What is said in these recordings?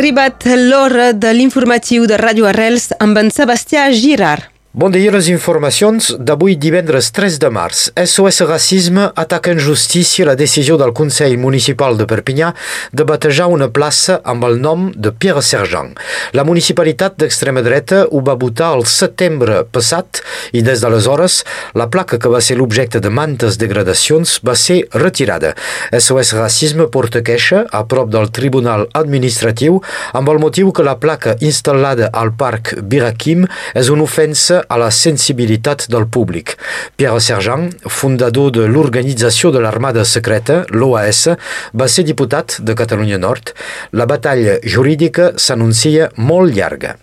arribat l'hora de l'informatiu de Ràdio Arrels amb en Sebastià Girard. Bon dia, les informacions d'avui divendres 3 de març. SOS Racisme ataca en justícia la decisió del Consell Municipal de Perpinyà de batejar una plaça amb el nom de Pierre Sergent. La municipalitat d'extrema dreta ho va votar el setembre passat i des d'aleshores la placa que va ser l'objecte de mantes degradacions va ser retirada. SOS Racisme porta queixa a prop del Tribunal Administratiu amb el motiu que la placa instal·lada al Parc Birakim és una ofensa a la sensibilitat del públic. Pierre Sergent, fundador de l'Organització de l'Armada Secreta, l'OAS, va ser diputat de Catalunya Nord. La batalla jurídica s'anuncia molt llarga.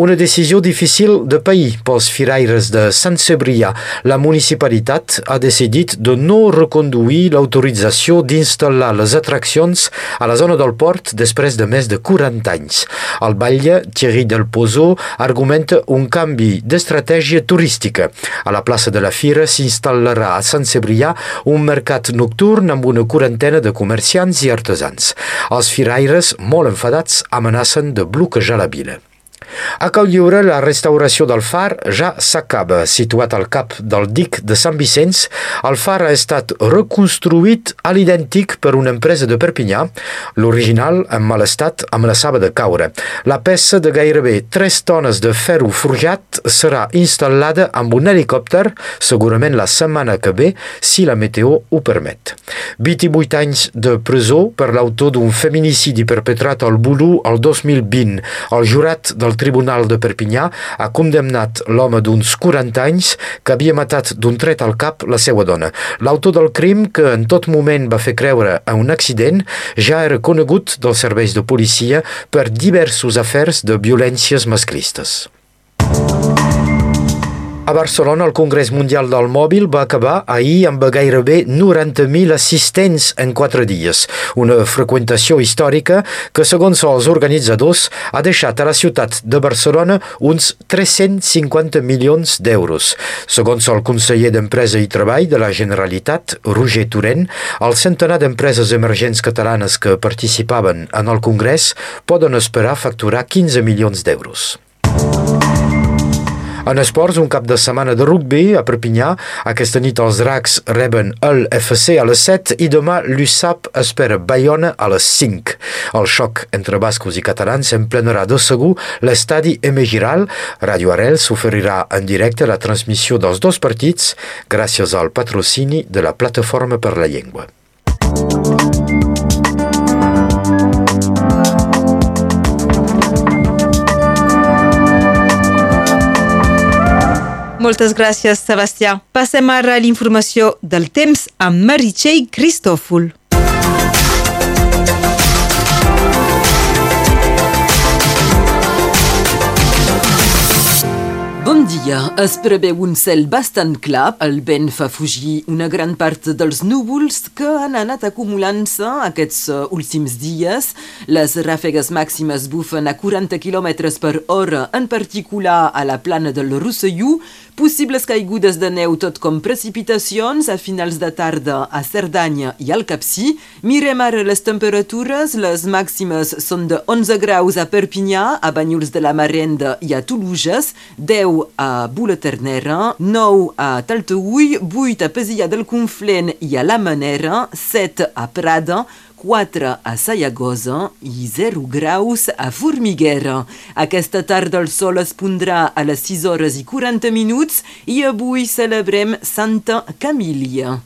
Una decisió difícil de pair pels firaires de Sant Cebrià. La municipalitat ha decidit de no reconduir l'autorització d'instal·lar les atraccions a la zona del port després de més de 40 anys. El batlle Thierry del Pozo argumenta un canvi d'estratègia turística. A la plaça de la Fira s'instal·larà a Sant Cebrià un mercat nocturn amb una quarantena de comerciants i artesans. Els firaires, molt enfadats, amenacen de bloquejar la vila. A Cau Lliure, la restauració del far ja s'acaba. Situat al cap del dic de Sant Vicenç, el far ha estat reconstruït a l'idèntic per una empresa de Perpinyà. L'original, en mal estat, amenaçava de caure. La peça de gairebé 3 tones de ferro forjat serà instal·lada amb un helicòpter, segurament la setmana que ve, si la meteo ho permet. 28 anys de presó per l'autor d'un feminicidi perpetrat al Bulu el 2020. El jurat del Tribunal de Perpinyà ha condemnat l'home d'uns 40 anys que havia matat d'un tret al cap la seva dona. L'autor del crim, que en tot moment va fer creure a un accident, ja era conegut dels serveis de policia per diversos afers de violències masclistes. A Barcelona, el Congrés Mundial del Mòbil va acabar ahir amb gairebé 90.000 assistents en quatre dies, una freqüentació històrica que, segons els organitzadors, ha deixat a la ciutat de Barcelona uns 350 milions d'euros. Segons el conseller d'Empresa i Treball de la Generalitat, Roger Torent, el centenar d'empreses emergents catalanes que participaven en el Congrés poden esperar facturar 15 milions d'euros. En esports, un cap de setmana de rugby a Perpinyà. Aquesta nit els dracs reben el FC a les 7 i demà l'USAP espera Bayona a les 5. El xoc entre bascos i catalans s'emplenarà de segur l'estadi M. Giral. Radio Arels oferirà en directe la transmissió dels dos partits gràcies al patrocini de la Plataforma per la Llengua. Moltes gràcies, Sebastià. Passem ara a l'informació del temps amb Meritxell Cristòfol. Bon dia. Es preveu un cel bastant clar. El vent fa fugir una gran part dels núvols que han anat acumulant-se aquests uh, últims dies. Les ràfegues màximes bufen a 40 km per hora, en particular a la plana del Rosselló. Possibles caigudes de neu tot com precipitacions a finals de tarda a Cerdanya i al Capcí. Mirem ara les temperatures. Les màximes són de 11 graus a Perpinyà, a Banyuls de la Marenda i a Toluges, 10 a Bulaternera, 9 a Talteüll, 8 a Pesilla del Conflent i a la Manera, 7 a Prada, 4 a Sayagosa i 0 graus a Formiguera. Aquesta tarda el sol es pondrà a les 6 hores i 40 minuts i avui celebrem Santa Camília.